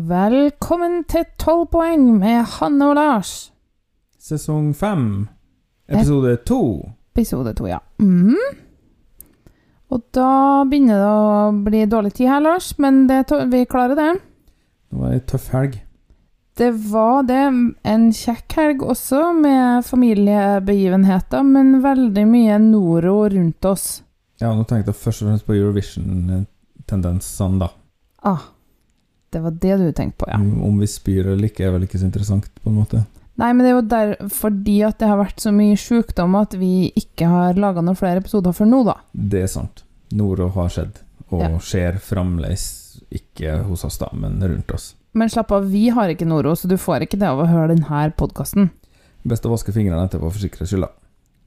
Velkommen til 12 poeng med Hanne og Lars. Sesong 5, episode 2. Episode 2, ja. Mm. Og da begynner det å bli dårlig tid her, Lars, men det, vi klarer det. Det var ei tøff helg. Det var det. En kjekk helg også, med familiebegivenheter, men veldig mye noro rundt oss. Ja, nå tenkte jeg først og fremst på Eurovision-tendensene, da. Ah, det var det du tenkte på, ja. Om- Om vi spyr eller ikke, er vel ikke så interessant, på en måte. Nei, men det er jo der, fordi at det har vært så mye sjukdom at vi ikke har laga noen flere episoder før nå, da. Det er sant. Noro har skjedd, og Ja. skjer fremdeles ikke hos oss, da, men rundt oss. Men slapp av, vi har ikke Noro, så du får ikke det av å høre denne podkasten. Best å vaske fingrene etterpå for sikkerhets skyld, da.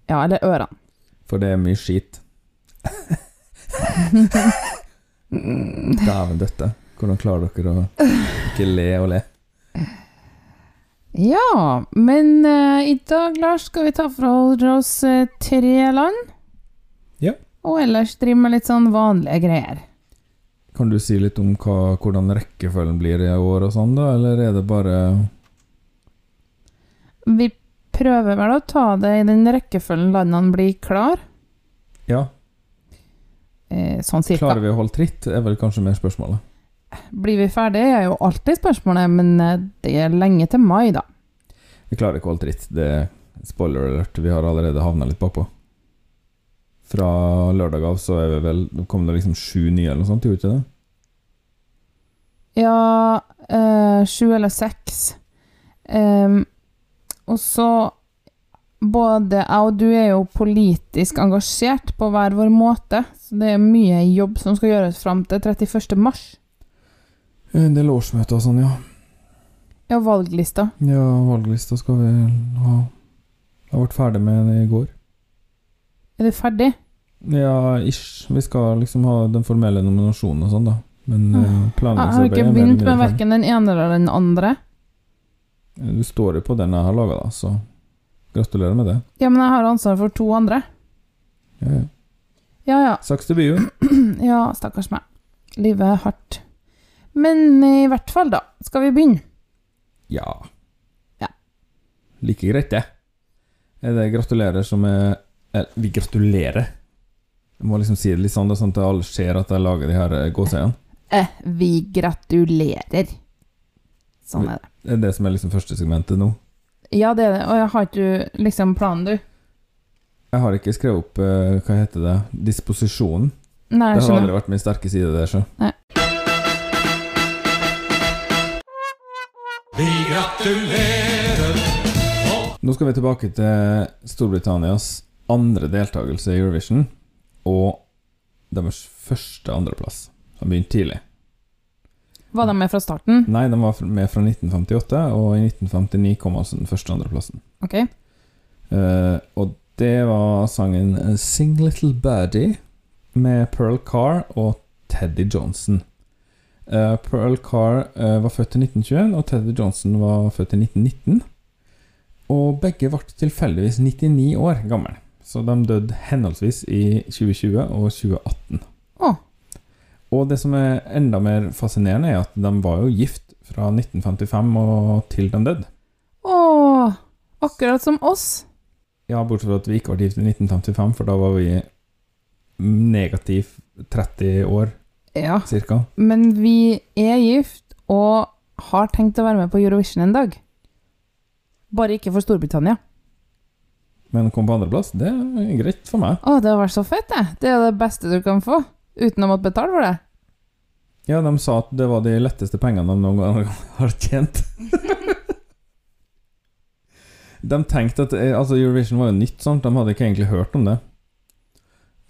Ja, eller ørene. For det er mye skit. Dæven døtte. Hvordan klarer dere å ikke le og le? Ja, men uh, i dag, Lars, skal vi ta for oss eh, tre land. Ja. Og ellers drive med litt sånn vanlige greier. Kan du si litt om hva, hvordan rekkefølgen blir i år og sånn, da, eller er det bare Vi prøver vel å ta det i den rekkefølgen landene blir klar. Ja, Eh, sånn cirka. klarer vi å holde tritt, er vel kanskje mer spørsmålet. Blir vi ferdige, er jo alltid spørsmålet, men eh, det er lenge til mai, da. Vi klarer ikke å holde tritt. Det er spoiler alert, vi har allerede havna litt bakpå. Fra lørdag av så er vi vel Nå kom det liksom sju nye eller noe sånt, gjorde ikke det? Ja, eh, sju eller seks. Ehm, og så Både jeg og du er jo politisk engasjert på hver vår måte, så det er mye jobb som skal gjøres fram til 31. mars. Eh, del årsmøter og sånn, ja. Ja, valglista. Ja, valglista skal vi ha. Jeg ble ferdig med det i går. Er du ferdig? Ja, ish. Vi skal liksom ha den formelle nominasjonen og sånn, da. Men Ah. eh, Jeg har planleggingsarbeidet ikke begynt med verken den ene eller den andre. Du står jo på den jeg har laga, da, så gratulerer med det. Ja, men jeg har ansvar for to andre. Ja, ja. Ja, ja. Saks til byen. Ja, stakkars meg. Livet er hardt. Men i hvert fall, da. Skal vi begynne? Ja. Ja. Like greit, det. Er det gratulerer som er Vi gratulerer. Jeg må liksom si det litt sånn, da, sånn at alle ser at jeg lager de her eh, gåsehudene. Eh, vi gratulerer. Sånn er det. Det er det som er liksom første segmentet nå. Ja, det er det. Og jeg har ikke liksom planen, du. Jeg har ikke skrevet opp eh, hva heter det, disposisjonen. Nei, Det har aldri vært min sterke side der, så. Vi gratulerer. Nå skal vi tilbake til Storbritannias andre deltakelse i Eurovision, og deres første andreplass. De begynte tidlig. Var de med fra starten? Nei, de var med fra 1958, og i 1959 kom altså den første andreplassen. Ok. Uh, og det var sangen 'Sing Little Birdie' med Pearl Carr og Teddy Johnson. Eh, Pearl Carr uh, var født i 1921, og Teddy Johnson var født i 1919. Og begge ble tilfeldigvis 99 år gamle, så de døde henholdsvis i 2020 og 2018. Oh. Og det som er enda mer fascinerende, er at de var jo gift fra 1955 og til de døde. Å, akkurat som oss. Ja, bortsett fra at vi ikke ble gift i 1955, for da var vi negativ 30 år, Ja. cirka. Men vi er gift og har tenkt å være med på Eurovision en dag. Bare ikke for Storbritannia. Men å komme på andreplass, det er greit for meg. Å, det har vært så fett, det. Det er det beste du kan få. Uten å måtte betale for det. Ja, de sa at det var de letteste pengene de noen gang har tjent. de tenkte at eh, Altså, Eurovision var jo nytt, sant? De hadde ikke egentlig hørt om det.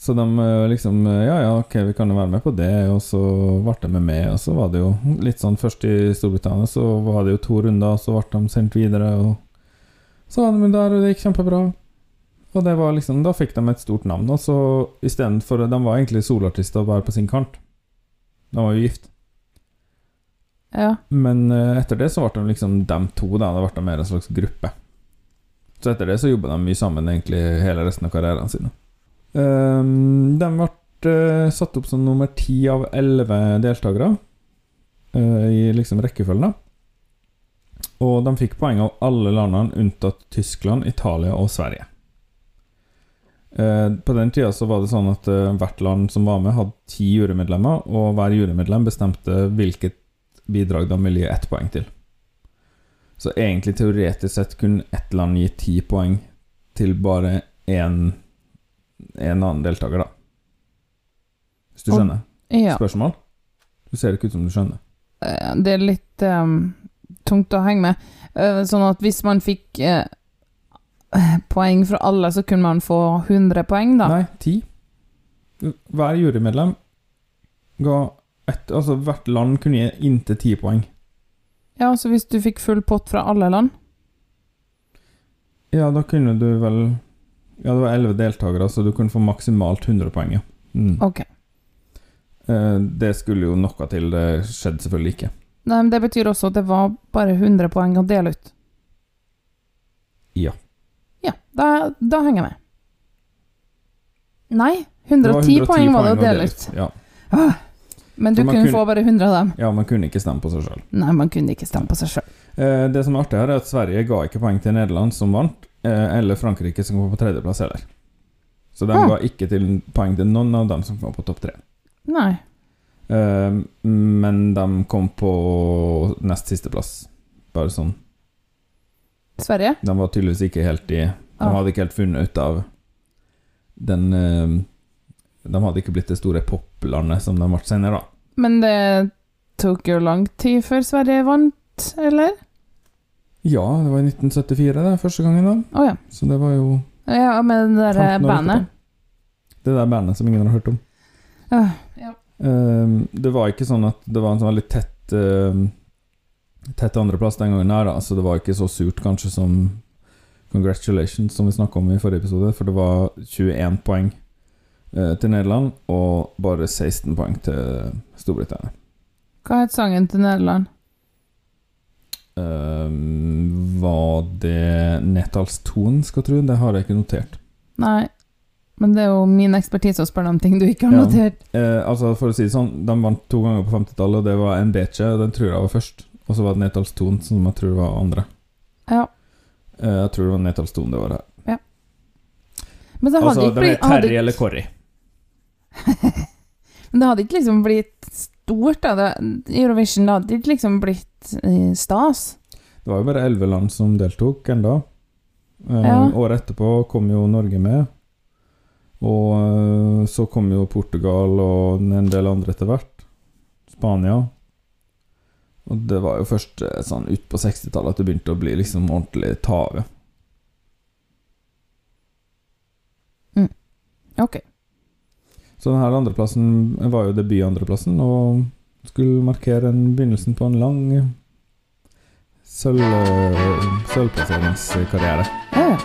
Så de eh, liksom eh, Ja, ja, ok, vi kan jo være med på det. Og så ble de med, med, og så var det jo litt sånn Først i Storbritannia så var det jo to runder, og så ble de sendt videre, og så var de der, og det gikk kjempebra. Og det var liksom Da fikk de et stort navn. Og så istedenfor De var egentlig soloartister bare på sin kant. De var jo gift. Ja. Men eh, etter det så ble de liksom dem to, da. Det ble de mer en slags gruppe. Så etter det så jobba de mye sammen egentlig hele resten av karrieren sine. Um, de ble eh, satt opp som nummer ti av elleve deltakere. uh, i liksom rekkefølgen. Og de fikk poeng av alle landene unntatt Tyskland, Italia og Sverige. Uh, på den tida så var det sånn at uh, hvert land som var med, hadde ti jurymedlemmer, og hver jurymedlem bestemte hvilket bidrag de ville gi ett poeng til. Så egentlig teoretisk sett kunne ett land gi ti poeng til bare én en annen deltaker, da. Hvis du Og- skjønner? Ja. Spørsmål? Du ser ikke ut som du skjønner. Eh, Det er litt um, tungt å henge med. Eh, sånn at hvis man fikk uh, poeng fra alle, så kunne man få 100 poeng, da. Nei, 10. Hver jurymedlem ga ett Altså hvert land kunne gi inntil 10 poeng. Ja, så hvis du fikk full pott fra alle land Ja, da kunne du vel Ja, det var elleve deltakere, så du kunne få maksimalt 100 poeng. Mm. Ok. Eh, Det skulle jo noe til. Det skjedde selvfølgelig ikke. Nei, men Det betyr også at det var bare 100 poeng å dele ut. Ja. Ja, da, da henger jeg med. Nei, Det var 110 poeng var det å dele ut. Ja. Ah, men du man kunne få bare 100 av dem. ja, man kunne ikke stemme på seg sjøl. Nei, man kunne ikke stemme på seg sjøl. Eh, Det som er artig her, er at Sverige ga ikke poeng til Nederland, som vant, eller Frankrike, som kom på tredjeplass heller. Så de Ah. ga ikke til poeng til noen av dem som kom på topp tre. Nei. Uh, Men de kom på nest siste plass. Bare sånn. Sverige? De var tydeligvis ikke helt i De Ah. hadde ikke helt funnet ut av den uh, De hadde ikke blitt det store poplandet som de ble senere, da. Men det tok jo lang tid før Sverige vant, eller? Ja, det var i 1974 det, første gangen, da. Oh, ja. Så det var jo Ja, med det der bandet. Det der bandet som ingen har hørt om. Uh, ja. um, det var ikke sånn at det var en sånn veldig tett uh, Tett andreplass den gangen her, da, så det var ikke så surt kanskje som Congratulations, som vi snakka om i forrige episode, for det var 21 poeng uh, til Nederland og bare 16 poeng til Storbritannia. Hva het sangen til Nederland? Eh, var det Netallston, skal tro? Det har jeg ikke notert. Nei, men det er jo min ekspertise å spørre om ting du ikke har Ja. notert. Eh, altså For å si det sånn, de vant to ganger på 50-tallet, og det var en Beche, den tror jeg var først. Og så var det Netallston, som jeg tror var andre. Ja. Eh, jeg tror det var Netallston det var her. Men det hadde Altså, ikke blitt er Terry eller Corry. Men det hadde ikke liksom blitt stort, da. Eurovision hadde ikke liksom blitt eh, stas. Det var jo bare elleve land som deltok enda. Eh, Ja. Året etterpå kom jo Norge med. Og eh, så kom jo Portugal og en del andre etter hvert. Spania. Og det var jo først sånn ut på 60-tallet at det begynte å bli liksom ordentlig tave. Ok. Så denne andreplassen var jo debutandreplassen, og skulle markere en begynnelsen på en lang sølv- sølvplasseringskarriere. Ja, ja.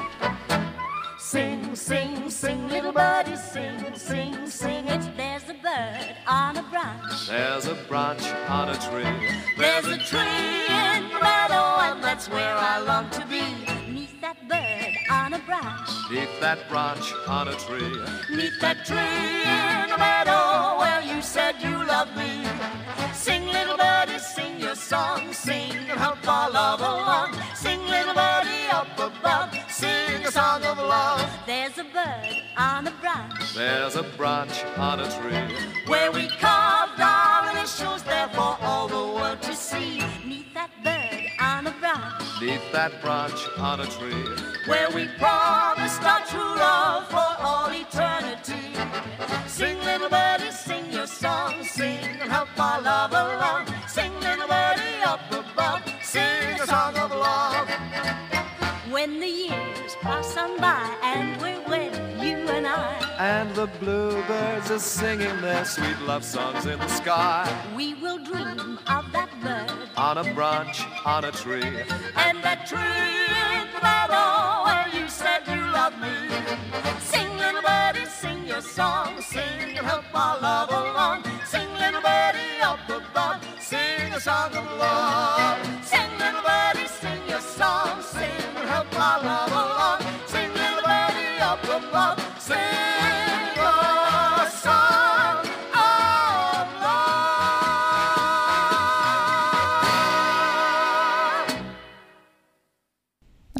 Sing, sing, sing, little buddy, sing, sing, sing it. There's a bird on a branch. There's a branch on a tree. There's a tree in the meadow, and that's where I long to be. Meet that bird a branch. Neath that branch on a tree. Meet that tree in the meadow where you said you loved me. Sing, little birdie, sing your song, sing and help our love along. Sing, little birdie, up above, sing a song of love. There's a bird on a branch There's a branch on a tree. where we carved our initials there for all the world to see. Meet that bird on a branch Neath that branch on a tree. where we promised our true love for all eternity. Sing, little birdie, sing your song, sing and help our love along. Sing, little birdie, up above, sing a song of love. When the years pass on by and we're wed, you and I, And the bluebirds are singing their sweet love songs in the sky. we will dream of On a branch on a tree. and that tree in meadow where you said you loved me. Sing, little birdie, sing your song, sing and help our love along. Sing, little birdie, up above, sing a song of love.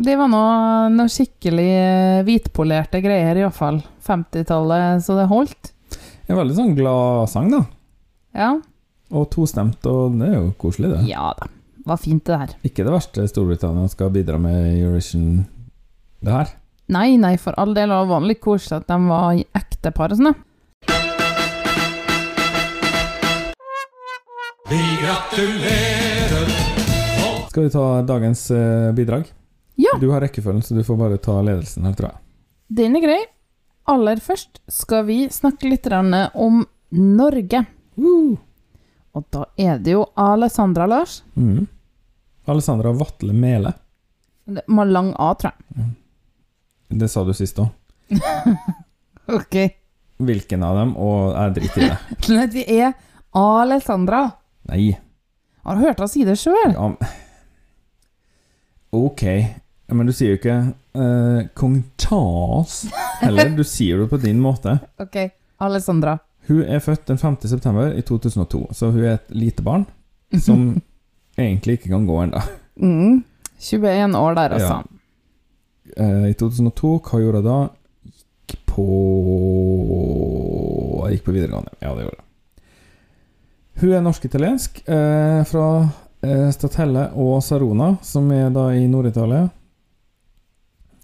Det var noe, noe skikkelig eh, hvitpolerte greier, iallfall. 50-tallet, så det holdt. En veldig sånn glad sang, da. Ja. Og tostemt, og det er jo koselig, det. ja da. Var fint, det her. Ikke det verste Storbritannia skal bidra med i Eurovision, det her. Nei, nei, for all del. Det var litt koselig at de var i ektepar og sånn. da. Vi gratulerer. Skal vi ta dagens eh, bidrag? Ja. Du har rekkefølgen, så du får bare ta ledelsen her, tror jeg. Den er grei. Aller først skal vi snakke litt om Norge. Og da er det jo Alessandra Lars. Mm. Alessandra Vatle Mele. Det må ha lang A, tror jeg. Det sa du sist òg. Ok. Hvilken av dem? Og jeg driter i det. Nei, det er Alessandra. Nei. Har du hørt henne si det sjøl? Ja, ok. Ja, Men du sier jo ikke eh, kong Charles heller. Du sier det på din måte. Ok. Alessandra. Hun er født den 5. september i 2002, så hun er et lite barn som egentlig ikke kan gå ennå. Mm. 21 år der, altså. Eh, I 2002, hva gjorde hun da? Gikk på Jeg gikk på videregående. Ja, det gjorde hun. Hun er norsk-italiensk, eh, fra eh, Statelle og Sarona, som er da i Nord-Italia.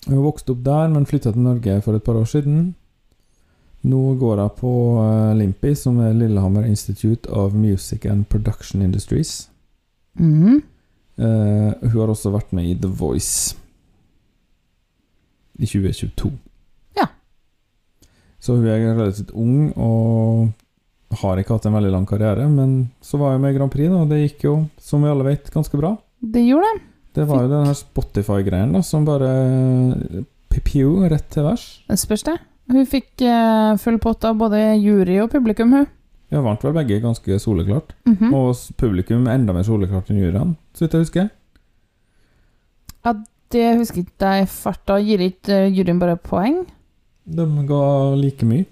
Hun vokste opp der, men flytta til Norge for et par år siden. Nå går hun på eh, Limpi, som er Lillehammer Institute of Music and Production Industries. Mhm. Uh, hun har også vært med i The Voice i 2022. Ja. Så hun er relativt ung og har ikke hatt en veldig lang karriere, men så var hun med i Grand Prix, da, og det gikk jo, som vi alle vet, ganske bra. Det gjorde det. Det var jo den her Spotify-greien da, som bare Pipiu rett til vers. Spørs det. Hun fikk eh, full pott av både jury og publikum, hun. Ja, vant vel begge ganske soleklart. Mhm. Og publikum enda mer soleklart enn juryen, så vidt jeg husker. Det husker ikke jeg farta. Gir ikke eh, juryen bare poeng? De ga like mye.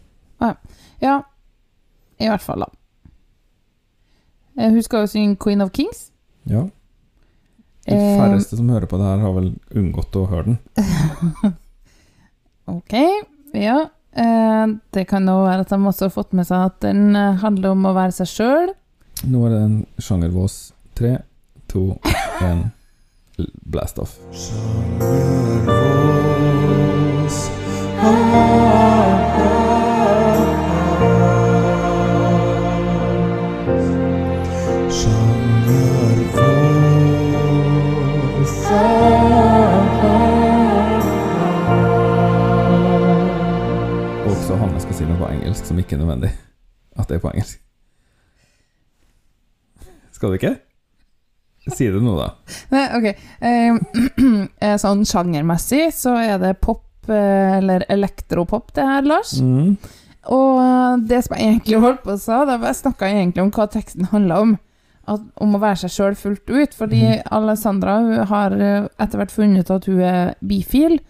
Ja, i hvert fall, da. Eh, Hun skal jo synge Queen of Kings. Ja. De Eh, færreste som hører på det her, har vel unngått å høre den. Ok, ja. Eh, det kan jo være at de også har fått med seg at den eh, handler om å være seg sjøl. Nå er det en sjangervås. Tre, to, én Blast off. Og engelsk som ikke er nødvendig at det er på engelsk. Skal du ikke? Si det nå, da. Nei, ok. Eh, eh, sånn sjangermessig så er det pop, eh, eller elektropop, det her, Lars. Mm. Og eh, det som jeg egentlig holdt på å sa, da jeg snakka egentlig om hva teksten handla om. At, om å være seg sjøl fullt ut. Fordi mm. Alessandra har eh, etter hvert funnet ut at hun er bifil.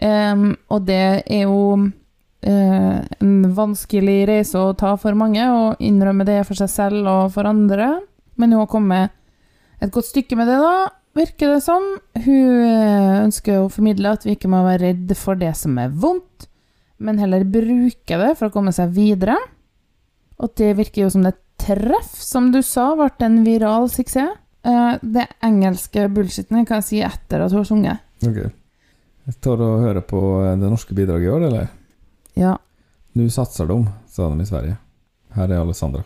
um, og det er jo eh, en vanskelig reise å ta for mange, og innrømme det for seg selv og for andre. Men hun har kommet et godt stykke med det, da, virker det som. Hun eh, ønsker å formidle at vi ikke må være redd for det som er vondt, men heller bruke det for å komme seg videre. Og det virker jo som det treff, som du sa, ble en viral suksess. Eh, det engelske bullshiten kan jeg si etter at hun har sunget. Ok. Jeg tar og hører på eh, det norske bidraget i år, eller? Ja. Nå satser de, sa de i Sverige. Her er Alessandra.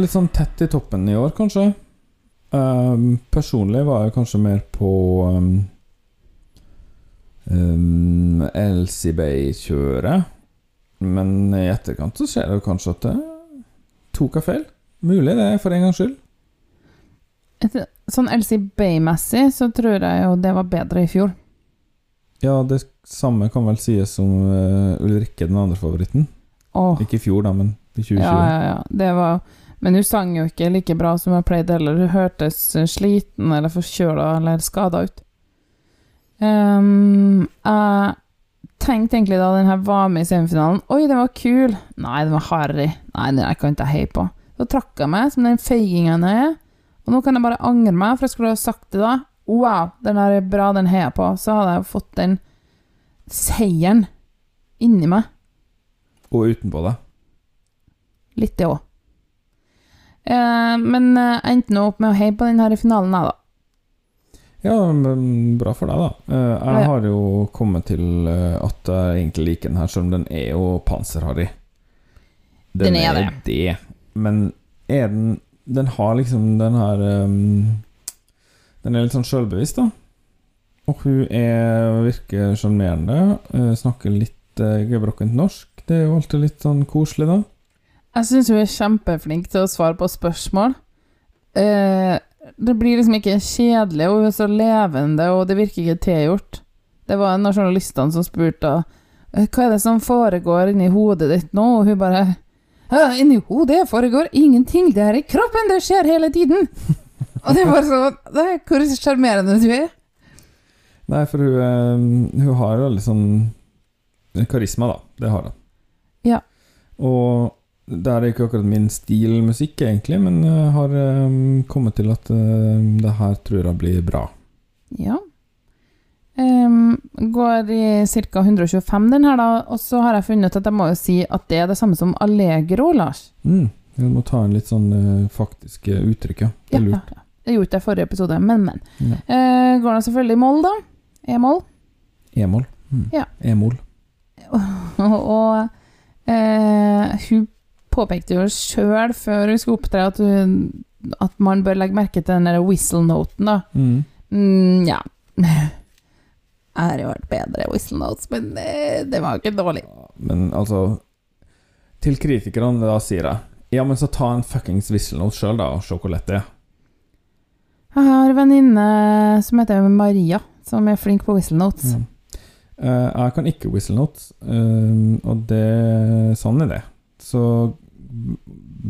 Litt sånn tett i toppen i år, kanskje. Um, personlig var jeg kanskje mer på um, um, Elsie Bay-kjøret. Men i etterkant så ser jo kanskje at det tok jeg feil. Mulig det, for en gangs skyld. Etter, Sånn Elsie Bay-messig så tror jeg jo det var bedre i fjor. Ja, det samme kan vel sies om uh, Ulrikke, den andre favoritten. Oh. Ikke i fjor, da, men i 2020. ja, ja, ja. Det var Men hun sang jo ikke like bra som hun pleide heller. Hun hørtes sliten eller forkjøla eller skada ut. Um, jeg tenkte egentlig da den her var med i semifinalen Oi, den var kul! Nei, den var harry. Nei, den her kan ikke jeg heie på. Så trakk jeg meg som den feigingen jeg er. Og nå kan jeg bare angre meg, for jeg skulle ha sagt det da. Wow, den her er bra, den heier jeg på. Så hadde jeg fått den seieren inni meg. Og utenpå det. Litt det òg. Eh, men eh, jeg endte nå opp med å heie på den her i finalen, jeg, da. Ja, bra for deg, da. Eh, jeg har jo kommet til at jeg egentlig liker den her, selv om den er jo panserharry. Den er det. Men er den Den har liksom den her um, Den er litt sånn sjølbevisst, da. Og hun er, virker sjarmerende. snakker litt gebrokkent norsk. Det er jo alltid litt sånn koselig, da. Jeg syns hun er kjempeflink til å svare på spørsmål. Eh, det blir liksom ikke kjedelig, og hun er så levende, og det virker ikke tilgjort. Det var en av journalistene som spurte eh, hva er det som foregår inni hodet ditt nå, og hun bare «Ja, Inni hodet foregår ingenting, det er i kroppen, det skjer hele tiden. og det var sånn det er Hvor sjarmerende du er. Nei, for hun, eh, hun har jo sånn karisma, da. Det har hun. Ja. Og det er ikke akkurat min stil musikk, egentlig, men jeg har eh, kommet til at eh, det her tror jeg blir bra. Ja. Um, går i ca. 125, den her, da. Og så har jeg funnet at jeg må jo si at det er det samme som Allegro, Lars. Mm. Jeg må ta inn litt sånn uh, faktiske uttrykk, ja. Det er lurt. ja. Det gjorde det jeg i forrige episode, men, men. Ja. Uh, går da selvfølgelig i moll, da. E-moll. E-moll. Mm. Ja. E-moll. og uh, hun påpekte jo sjøl før hun skulle opptre, at, hun, at man bør legge merke til den whistle-noten, da. Mm. Mm, ja. Jeg har jo vært bedre whistle notes, men det, det var ikke dårlig. Men altså Til kritikerne, da sier jeg Ja, men så ta en fuckings whistle-note sjøl, da, og se hvor lett det er. Jeg har en venninne som heter Maria, som er flink på whistle notes. Mm. Uh, jeg kan ikke whistle notes, uh, og det sånn er det. Så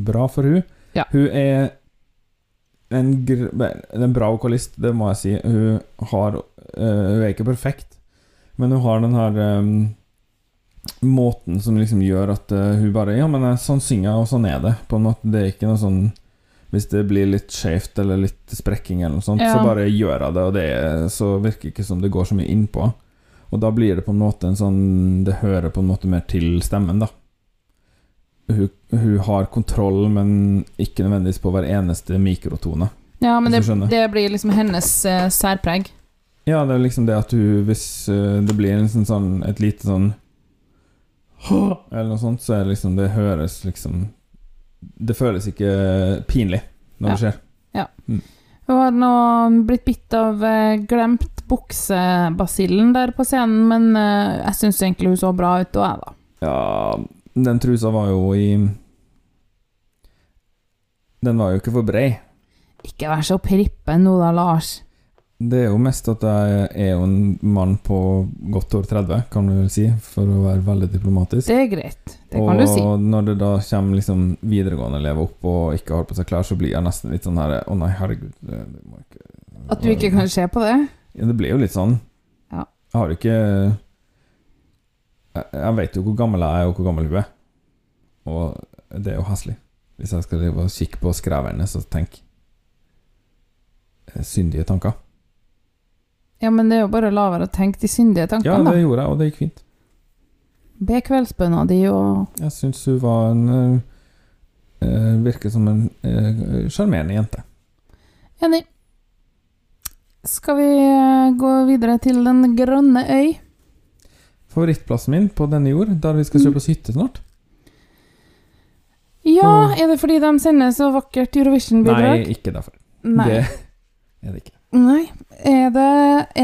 bra for hun. Ja. Hun er en, en bra vokalist, det må jeg si. Hun har eh, Hun er ikke perfekt, men hun har den her um, måten som liksom gjør at eh, hun bare Ja, men eh, sånn synger jeg, og sånn er det. På en måte Det er ikke noe sånn Hvis det blir litt skjevt eller litt sprekking eller noe sånt, Ja. så bare gjør jeg det, og det er, så virker ikke som det går så mye innpå. Og da blir det på en måte en sånn Det hører på en måte mer til stemmen, da. Hun, hun har kontroll, men ikke nødvendigvis på hver eneste mikrotone. Ja, men det, det blir liksom hennes uh, særpreg. Ja, det er liksom det at du Hvis uh, det blir en sånn, et lite sånn Eller noe sånt, så er det liksom Det høres liksom Det føles ikke pinlig når Ja. det skjer. Hun har nå blitt bitt av uh, glemt buksebasillen der på scenen, men jeg syns egentlig hun så bra ut, og jeg, da. Ja, den trusa var jo i Den var jo ikke for brei. Ikke vær så prippen nå da, Lars. Det er jo mest at jeg er jo en mann på godt over 30, kan du si, for å være veldig diplomatisk. Det er greit. Det kan og du si. Og når det da kommer liksom videregående elever opp og ikke har på seg klær, så blir jeg nesten litt sånn her Å nei, herregud. Det, det ikke At du ikke kan se på det? Ja, det blir jo litt sånn. Ja. Jeg har ikke Jeg, vet jo hvor gammel jeg er, og hvor gammel hun er. Og det er jo heslig. Hvis jeg skal kikke på skreverne, så tenk eh, Syndige tanker. Ja, men det er jo bare å la være å tenke de syndige tankene. Ja, det gjorde jeg, og det gikk fint. Be kveldsbønna di og Jeg syns hun var en eh, eh, Virker som en sjarmerende sjarmerende jente. Enig. Skal vi eh, gå videre til Den grønne øy? Favorittplassen min på denne jord, der vi skal kjøpe oss hytte snart? Ja, er det fordi de sender så vakkert Eurovision-bidrag? Nei, ikke derfor. Nei. Det er det ikke. Nei. Er det,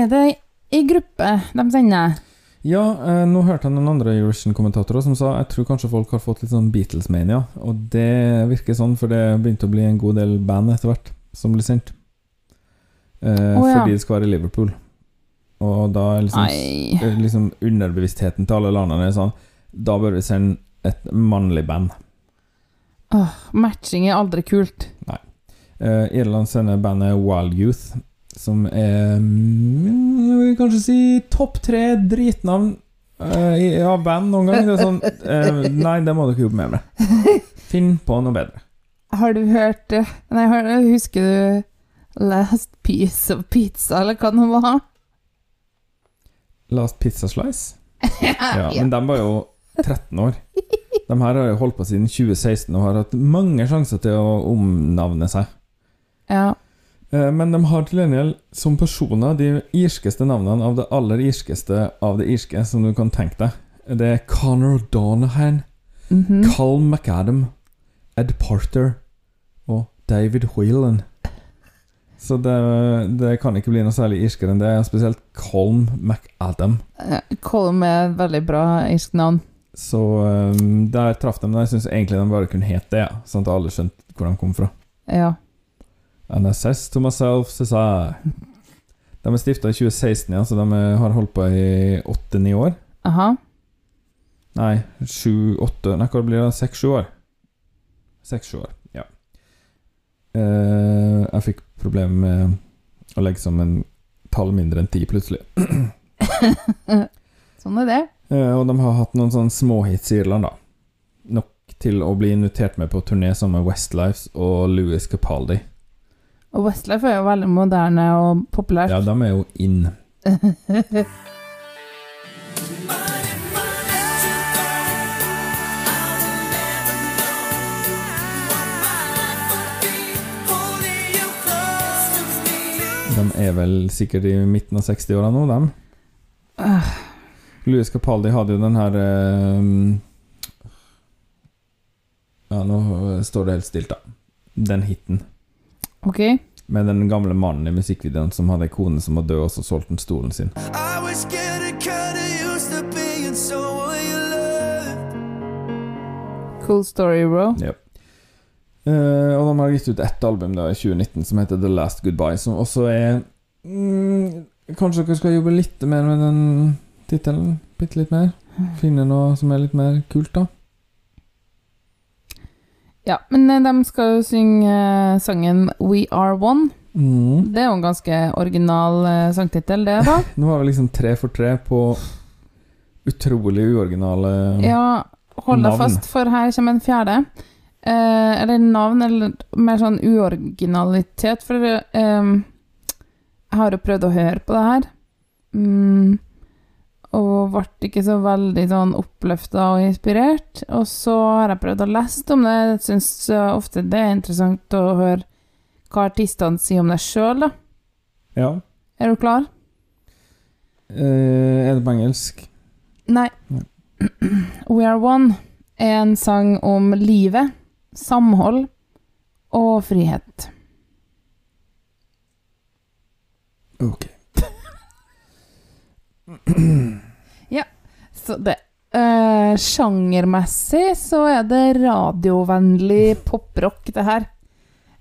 er det i gruppe de sender? Ja, eh, nå hørte jeg noen andre Eurovision-kommentatorer som sa jeg tror kanskje folk har fått litt sånn Beatles-mania, og det virker sånn, for det begynte å bli en god del band etter hvert som blir sendt. Eh, oh, ja. Fordi det skal være i Liverpool. Og da er liksom, eh, liksom underbevisstheten til alle landene sånn Da bør vi sende et mannlig band. Åh, matching er aldri kult. Eh, Irland sender bandet Wild Youth, som er mm, Jeg vil kanskje si topp tre dritnavn uh, i- av band noen gang. Det er sånn uh, Nei, det må dere jobbe mer med. Finn på noe bedre. Har du hørt Nei, har- husker du Last Piece of Pizza, eller hva det var? Last Pizza Slice? Ja, men de var jo 13 år. De her har jo holdt på siden 2016 og har hatt mange sjanser til å omnavne seg. Ja. Eh, Men de har til gjengjeld som personer de irskeste navnene av det aller irskeste av det irske som du kan tenke deg. Det er Conor Donahan, mhm. Carl McAdam, Ed Porter og David Whelan. Så det, det kan ikke bli noe særlig irskere enn det, spesielt Colm McAdam. Colm er et veldig bra irsk navn. Så um, der traff de men Jeg syns egentlig de bare kunne hete det, ja, sånn at alle skjønte hvor de kom fra. Ja. And I says to myself, says I. De er stifta i 2016, ja, så de har holdt på i åtte-ni år. Aha. Nei, sju-åtte Nei, hva blir det? Seks-sju år? Seks-sju år, jeg fikk problemer med å legge som en tall mindre enn ti, plutselig. Sånn er det. Eh, og de har hatt noen sånne småhits i Irland, da. Nok til å bli invitert med på turné sammen med Westlife og Louis Capaldi. Og Westlife er jo veldig moderne og populært. Ja, de er jo in. De er vel sikkert i midten av 60-åra nå, dem. Louis Capaldi hadde jo den her uh, Ja, nå står det helt stilt, da. Den hiten. ok. Med den gamle mannen i musikkvideoen som hadde ei kone som var død, og så solgte han stolen sin. Cool story, bro. Ja. Eh, og de har gitt ut ett album da i 2019 som heter The Last Goodbye, som også er mm, Kanskje dere skal jobbe litt mer med den tittelen? Bitte litt mer? Finne noe som er litt mer kult, da? Ja, men eh, de skal jo synge eh, sangen We Are One. Mm. Det er jo en ganske original sangtittel, det, da. Nå var vi liksom tre for tre på utrolig uoriginale Ja, hold deg fast, for her kommer en fjerde. Eh, eller navn, eller mer sånn uoriginalitet, for eh, jeg har jo prøvd å høre på det her. Mm, og ble ikke så veldig sånn oppløfta og inspirert. Og så har jeg prøvd å lese om det. Jeg syns ofte det er interessant å høre hva artistene sier om det sjøl, da. Ja. Er du klar? Eh, er det på engelsk? Nei. Nei. We Are One er en sang om livet, samhold og frihet. Ok. ja, Så det eh, Sjangermessig så er det radiovennlig poprock, det her.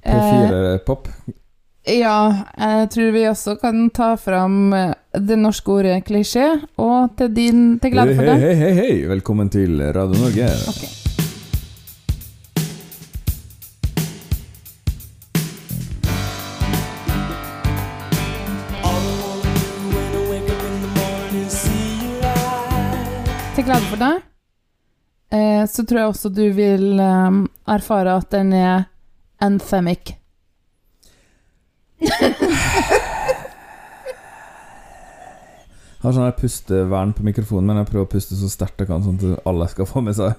Eh, P4-pop. ja, jeg tror vi også kan ta fram eh, det norske ordet klisjé, og til din til glede for Hei, deg. hei, hei, hei! Velkommen til Radio Norge. Ok. Glede for deg. Eh, så tror jeg også du vil eh, erfare at den er anthemic. Har sånn pustevern på mikrofonen, men jeg prøver å puste så sterkt jeg kan, sånn at alle skal få med seg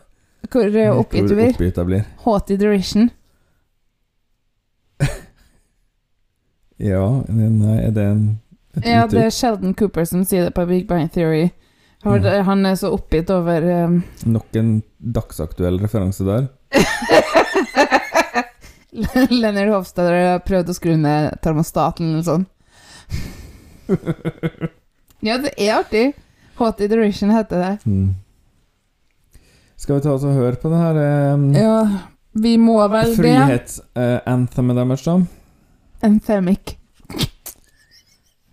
Hvor eh, oppgitt du blir? oppgitt jeg blir. Haughty derision. Ja, nei, er det en, et Ja, det er Sheldon Cooper som sier det på Big Bang Theory. Han, Mm. han er så oppgitt over um, Nok en dagsaktuell referanse der. Leonard Hofstad har prøvd å skru ned termostaten eller sånn. Ja, det er artig. Hot Iteration heter det. Mm. Skal vi ta oss og høre på det her um, Ja, vi må vel det. frihetsanthemet deres, da? Anthemic.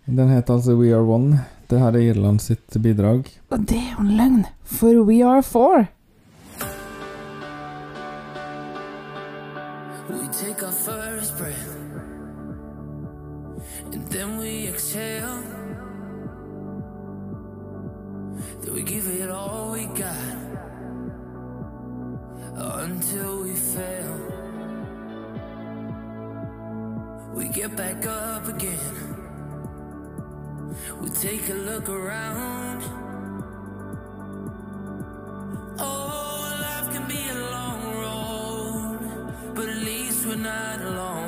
Den heter altså We Are One. Det her er Irland sitt bidrag. Og det er jo en løgn, for we are four. We take our first breath, and then we exhale. Then we give it all we got until we fail. We get back up again. We take a look around. Oh, life can be a long road, but at least we're not alone.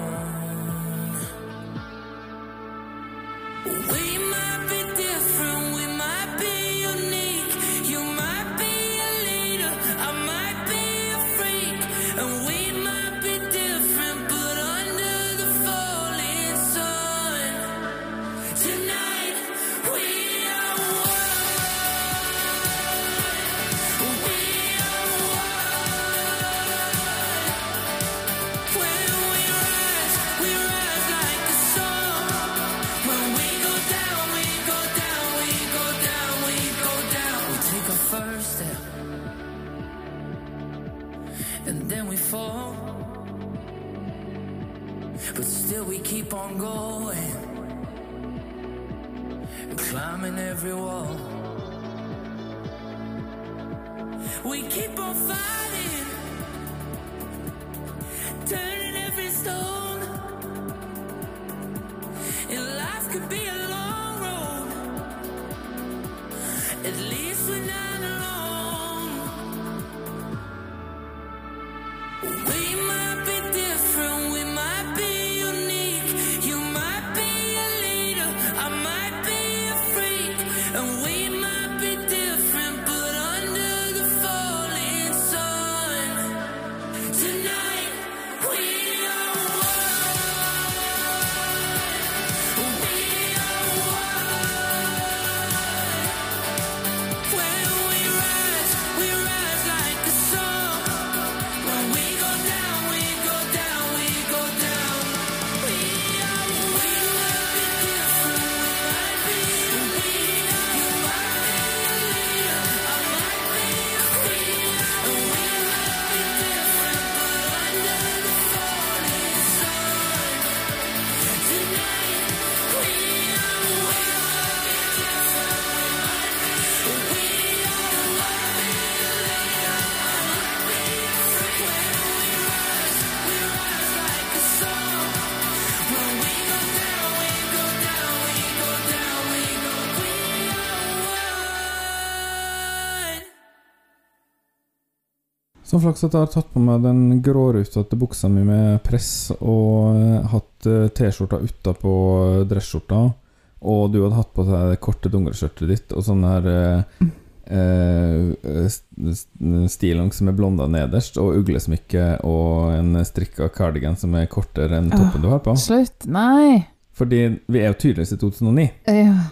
Keep on going climbing every wall. We keep on fighting, Så flaks at jeg har tatt på meg den grårutete buksa mi med press og eh, hatt eh, T-skjorta utapå dressskjorta, og du hadde hatt på deg det korte dongerskjørtet ditt og sånn her eh, eh, st- st- stillongs blonda nederst, og uglesmykke og en strikka cardigan som er kortere enn toppen du har på. Slutt. Nei. Fordi vi er jo tydeligvis i 2009. Ja.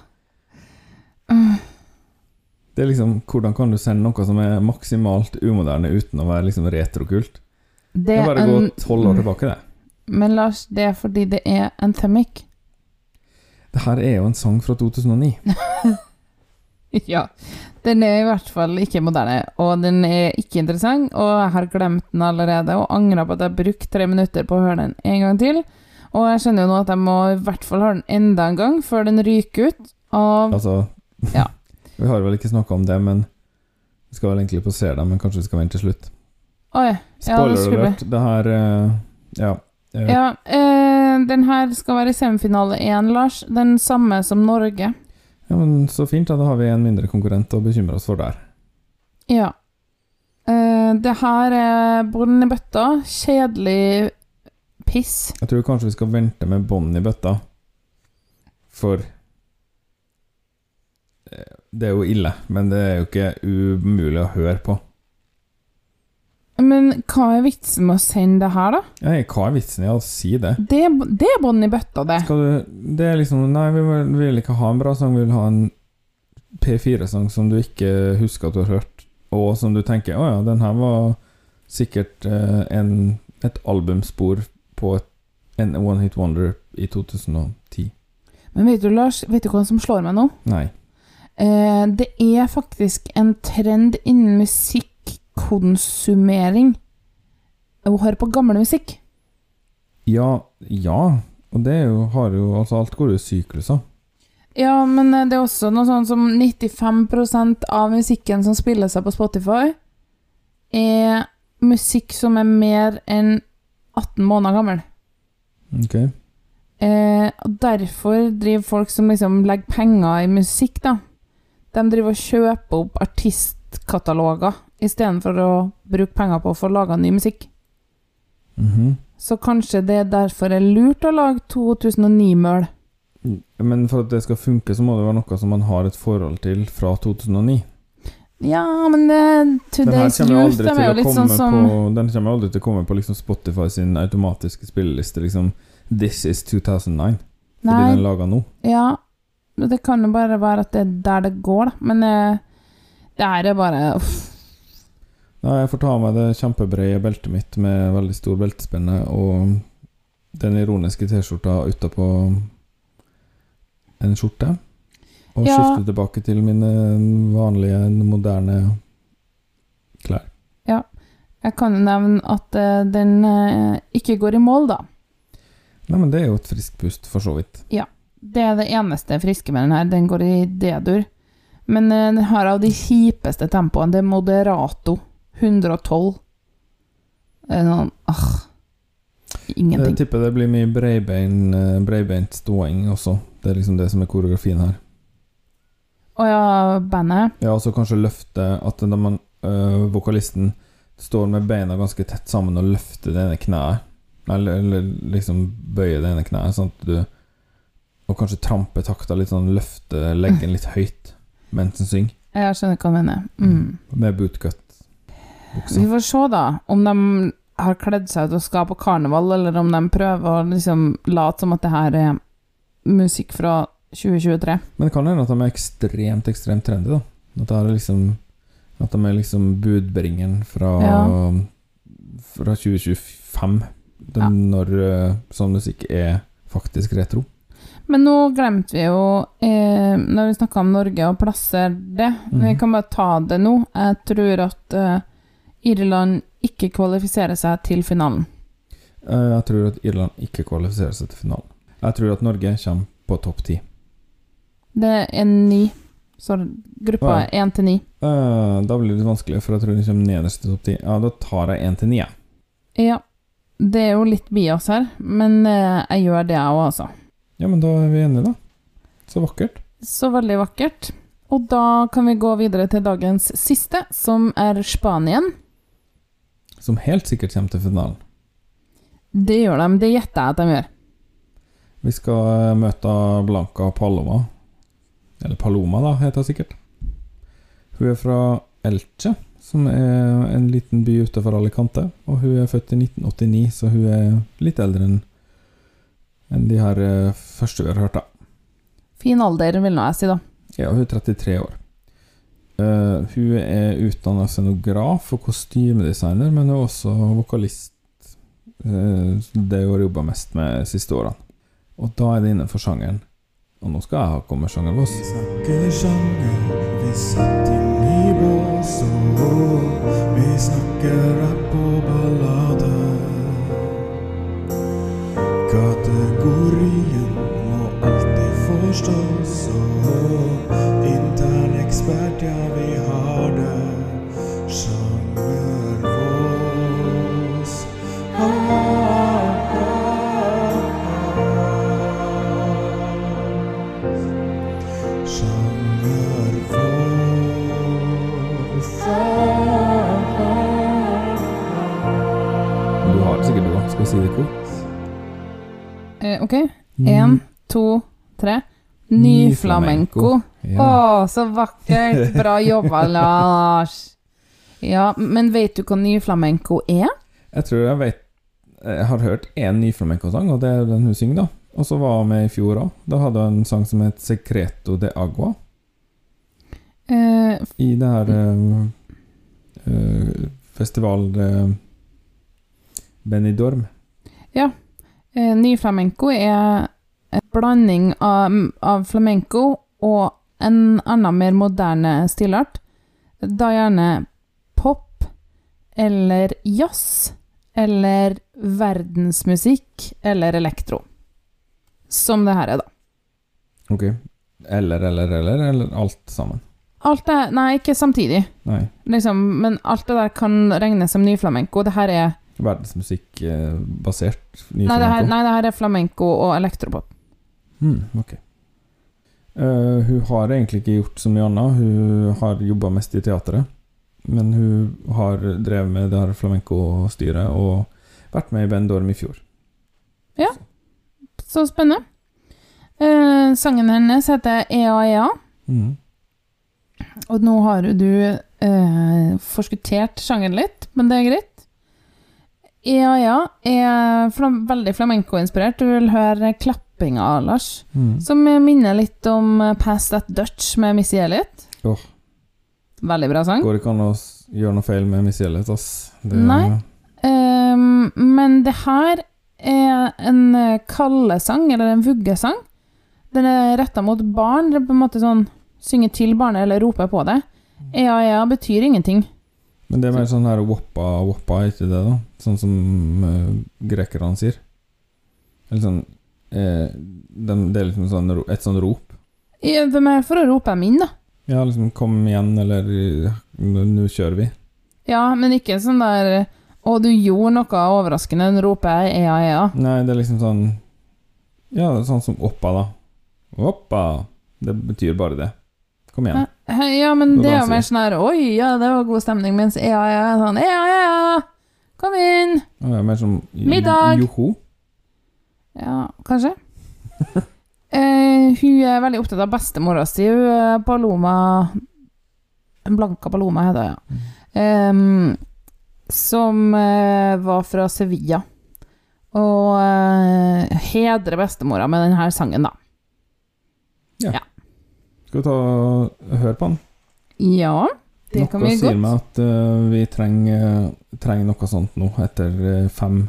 Det er liksom, Hvordan kan du sende noe som er maksimalt umoderne uten å være liksom retrokult? Det Det er bare å gå tolv år tilbake, det. Men Lars, det er fordi det er anthemic. Det her er jo en sang fra 2009. Ja. Den er i hvert fall ikke moderne, og den er ikke interessant, og jeg har glemt den allerede, og angrer på at jeg brukte tre minutter på å høre den en gang til. Og jeg skjønner jo nå at jeg må i hvert fall ha den enda en gang før den ryker ut Og, Altså Ja. Vi har vel ikke snakka om det, men vi skal vel egentlig posere dem, men kanskje vi skal vente til slutt. Oi. Ja, det skulle alert. Det her eh, Ja. Ja, eh, den her skal være semifinale én, Lars. Den samme som Norge. Ja, men Så fint, da. Da har vi en mindre konkurrent å bekymre oss for der. Ja. Eh, det her er bånn i bøtta. Kjedelig piss. Jeg tror kanskje vi skal vente med bånd i bøtta, for Det er jo ille, men det er jo ikke umulig å høre på. Men hva er vitsen med å sende det her, da? Nei, hva er vitsen i å si det? Det, det er bånn i bøtta, det. Du Det er liksom Nei, vi vil, vi vil ikke ha en bra sang, vi vil ha en P4-sang som du ikke husker at du har hørt, og som du tenker Å ja, den her var sikkert eh, en, et albumspor på et, en One Hit Wonder i 2010. Men vet du, Lars, vet du hva som slår meg nå? Nei. Eh, det er faktisk en trend innen musikkonsumering å høre på gammel musikk. Ja, ja. Og det jo, har jo Altså, alt går jo i sykluser. Ja, men eh, det er også noe sånn som 95% av musikken som spiller seg på Spotify, er musikk som er mer enn 18 måneder gammel. Ok. Eh, derfor driver folk som liksom legger penger i musikk, da. De driver og kjøper opp artistkataloger istedenfor å bruke penger på å få laga ny musikk. Mhm. Så kanskje det derfor er lurt å lage 2009-møl. Men for at det skal funke, så må det være noe som man har et forhold til fra 2009. Ja, men eh, Today's Youth de er jo litt sånn som på Den kommer aldri til å komme på liksom Spotify sin automatiske spilleliste, liksom This is 2009. Fordi Nei, den er laga nå. ja. Det kan jo bare være at det er der det går, da. Men eh, det er det bare uff. Ja, jeg får ta meg det kjempebrede beltet mitt med veldig stor beltespenne og den ironiske T-skjorta utapå en skjorte. Og Ja. skifte tilbake til mine vanlige, moderne klær. Jeg kan jo nevne at eh, den eh, ikke går i mål, da. Nei, men det er jo et friskt pust, for så vidt. Det er det eneste friske med den her. Den går i D-dur. Men eh, den har av de kjipeste tempoene. Det er Moderato 112. Det er sånn ah, Jeg tipper det blir mye breibein, eh, breibeint ståing også. Det er liksom det som er koreografien her. Å ja, bandet. Ja, og så kanskje løfte at når man, øh, vokalisten står med beina ganske tett sammen og løfter det ene kneet. Eller, eller liksom bøyer det ene kneet, sånn at du Og kanskje trampe takta litt sånn, løfte leggen litt høyt mens en synger. Jeg skjønner hva du mener. Mm. Med bootcut-buksa. får se, da, om de har kledd seg ut og skal på karneval, eller om de prøver å liksom late som at det her er musikk fra 2023. Men det kan hende at de er ekstremt, ekstremt trendy, da. At, det er liksom, at de er liksom budbringeren fra, Ja. fra 2025. Den, Ja. Når øh, sånn musikk er faktisk retro. Men nå glemte vi jo, eh, når vi snakka om Norge, og plasser det. Vi Mhm. kan bare ta det nå. Jeg tror at eh, Irland ikke kvalifiserer seg til finalen. Eh, Jeg tror at Irland ikke kvalifiserer seg til finalen. Jeg tror at Norge kommer på topp ti. Det er ni. Så gruppa er én til ni. Eh, Da blir det litt vanskelig, for jeg tror de kommer nederst til topp ti. Ja, da tar jeg én til ni, jeg. Ja. Det er jo litt bias her, men eh, jeg gjør det, jeg òg, altså. Ja, men da er vi enige, da. Så vakkert. Så veldig vakkert. Og da kan vi gå videre til dagens siste, som er Spanien. Som helt sikkert kommer til finalen. Det gjør de, det gjetter jeg at de gjør. Vi skal eh, møte Blanca Paloma. Eller Paloma, da, heter hun sikkert. Hun er fra Elche, som er en liten by utenfor Alicante. Og hun er født i 1989, så hun er litt eldre enn enn de her eh, første vi har hørt, da. Fin alder, vil nå jeg si, da. Ja, hun er 33 år. Uh, hun er utdanna scenograf og kostymedesigner, men hun er også vokalist. Uh, det hun har jobba mest med de siste årene. Og da er det innenfor sjangeren. Og nå skal jeg ha kommersjanger med oss. Vi snakker sjanger, vi satt inn i bås og vi snakker rapp og ballade. Kategorien må alltid forstås og intern ekspert, ja, vi har Én, to, tre. Ny flamenco. Ja. Å, så vakkert! Bra jobba, Lars. Ja, men vet du hva ny flamenco er? Jeg tror jeg vet Jeg har hørt én ny flamenco-sang, og det er den hun synger, da. Og så var hun med i fjor òg. Da hadde hun en sang som het 'Secreto de Agua'. Eh, I det her eh, eh, festival eh, Benidorm. eh, ny flamenco er en blanding av, av flamenco og en annen mer moderne stilart. Da gjerne pop eller jazz eller verdensmusikk eller elektro. Som det her er, da. Ok. Eller, eller, eller, eller alt sammen. Alt det Nei, ikke samtidig, Nei. liksom, men alt det der kan regnes som ny flamenco. Det her er Verdensmusikkbasert ny Nei, det her, nei, det her er flamenco og elektropop. Mm, ok. uh, hun har egentlig ikke gjort så mye annet. Hun har jobba mest i teatret. Men hun har drevet med det her flamenco-styret og vært med i Benidorm i fjor. Ja, Så spennende. Uh, sangen hennes heter Ea Ea, Mhm. og nå har du uh, forskuttert sangen litt, men det er greit. Ea ja. er flam veldig flamenco-inspirert. Du vil høre klappinga, Lars, Mm. som minner litt om Pass That Dutch med Missy Elliot. Oh. Veldig bra sang. Går ikke an å gjøre noe feil med Missy Elliot, ass. Det, Nei. Um, men det her er en eh, kallesang, eller en vuggesang. Den er retta mot barn. Det er på en måte sånn synge til barnet eller rope på det. Ja, ja betyr ingenting. Men det er mer sånn her woppa, woppa, ikke det, da? Sånn som uh, grekerne sier. Eller sånn eh, de, Det er liksom sånn, et sånn rop. Ja, Det er for å rope dem inn, da. Ja, liksom 'kom igjen', eller 'nå kjører vi'. Ja, men ikke sånn der Å, du gjorde noe overraskende. nå roper jeg ea, ea. Nei, det er liksom sånn Ja, sånn som oppa, da. Oppa. Det betyr bare det. Kom igjen. Ja, men det er jo mer sånn her Oi, ja, det var god stemning. Mens Ja, ja, ja sånn ja, ja. kom inn. Ja, det er mer som Middag! Joho. Ja, kanskje. eh, hun er veldig opptatt av bestemora si. Hun er Paloma Blanca Paloma heter hun, ja. Eh, som eh, var fra Sevilla. Og eh, hedrer bestemora med denne sangen, da. Skal vi ta og høre på den? Ja, det kan noe vi sier godt. meg at uh, vi trenger, trenger noe sånt nå, etter eh, fem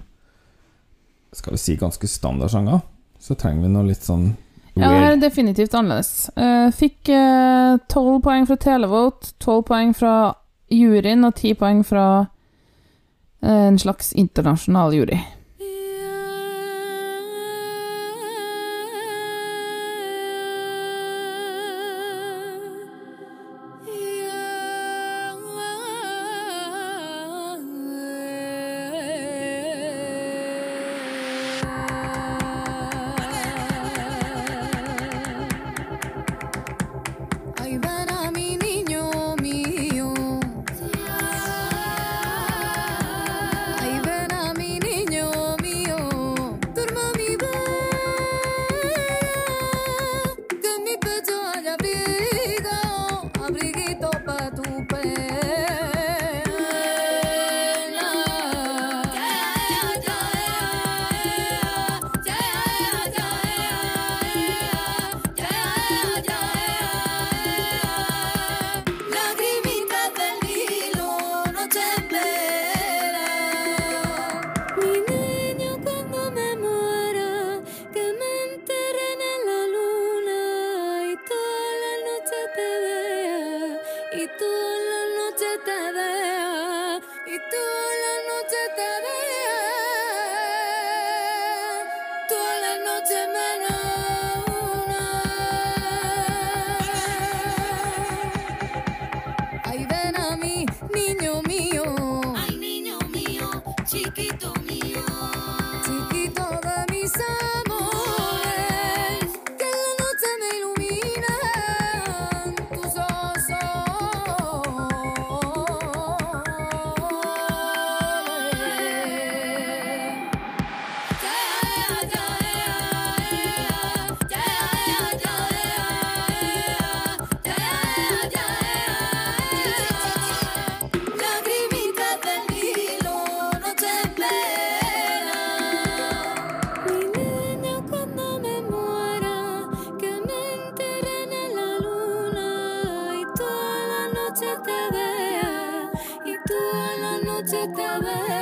Skal vi si ganske standard sanger. Så trenger vi noe litt sånn Ja, det her er definitivt annerledes. Uh, fikk tolv poeng fra Televote, tolv poeng fra juryen og ti poeng fra eh, en slags internasjonal jury. te acabé.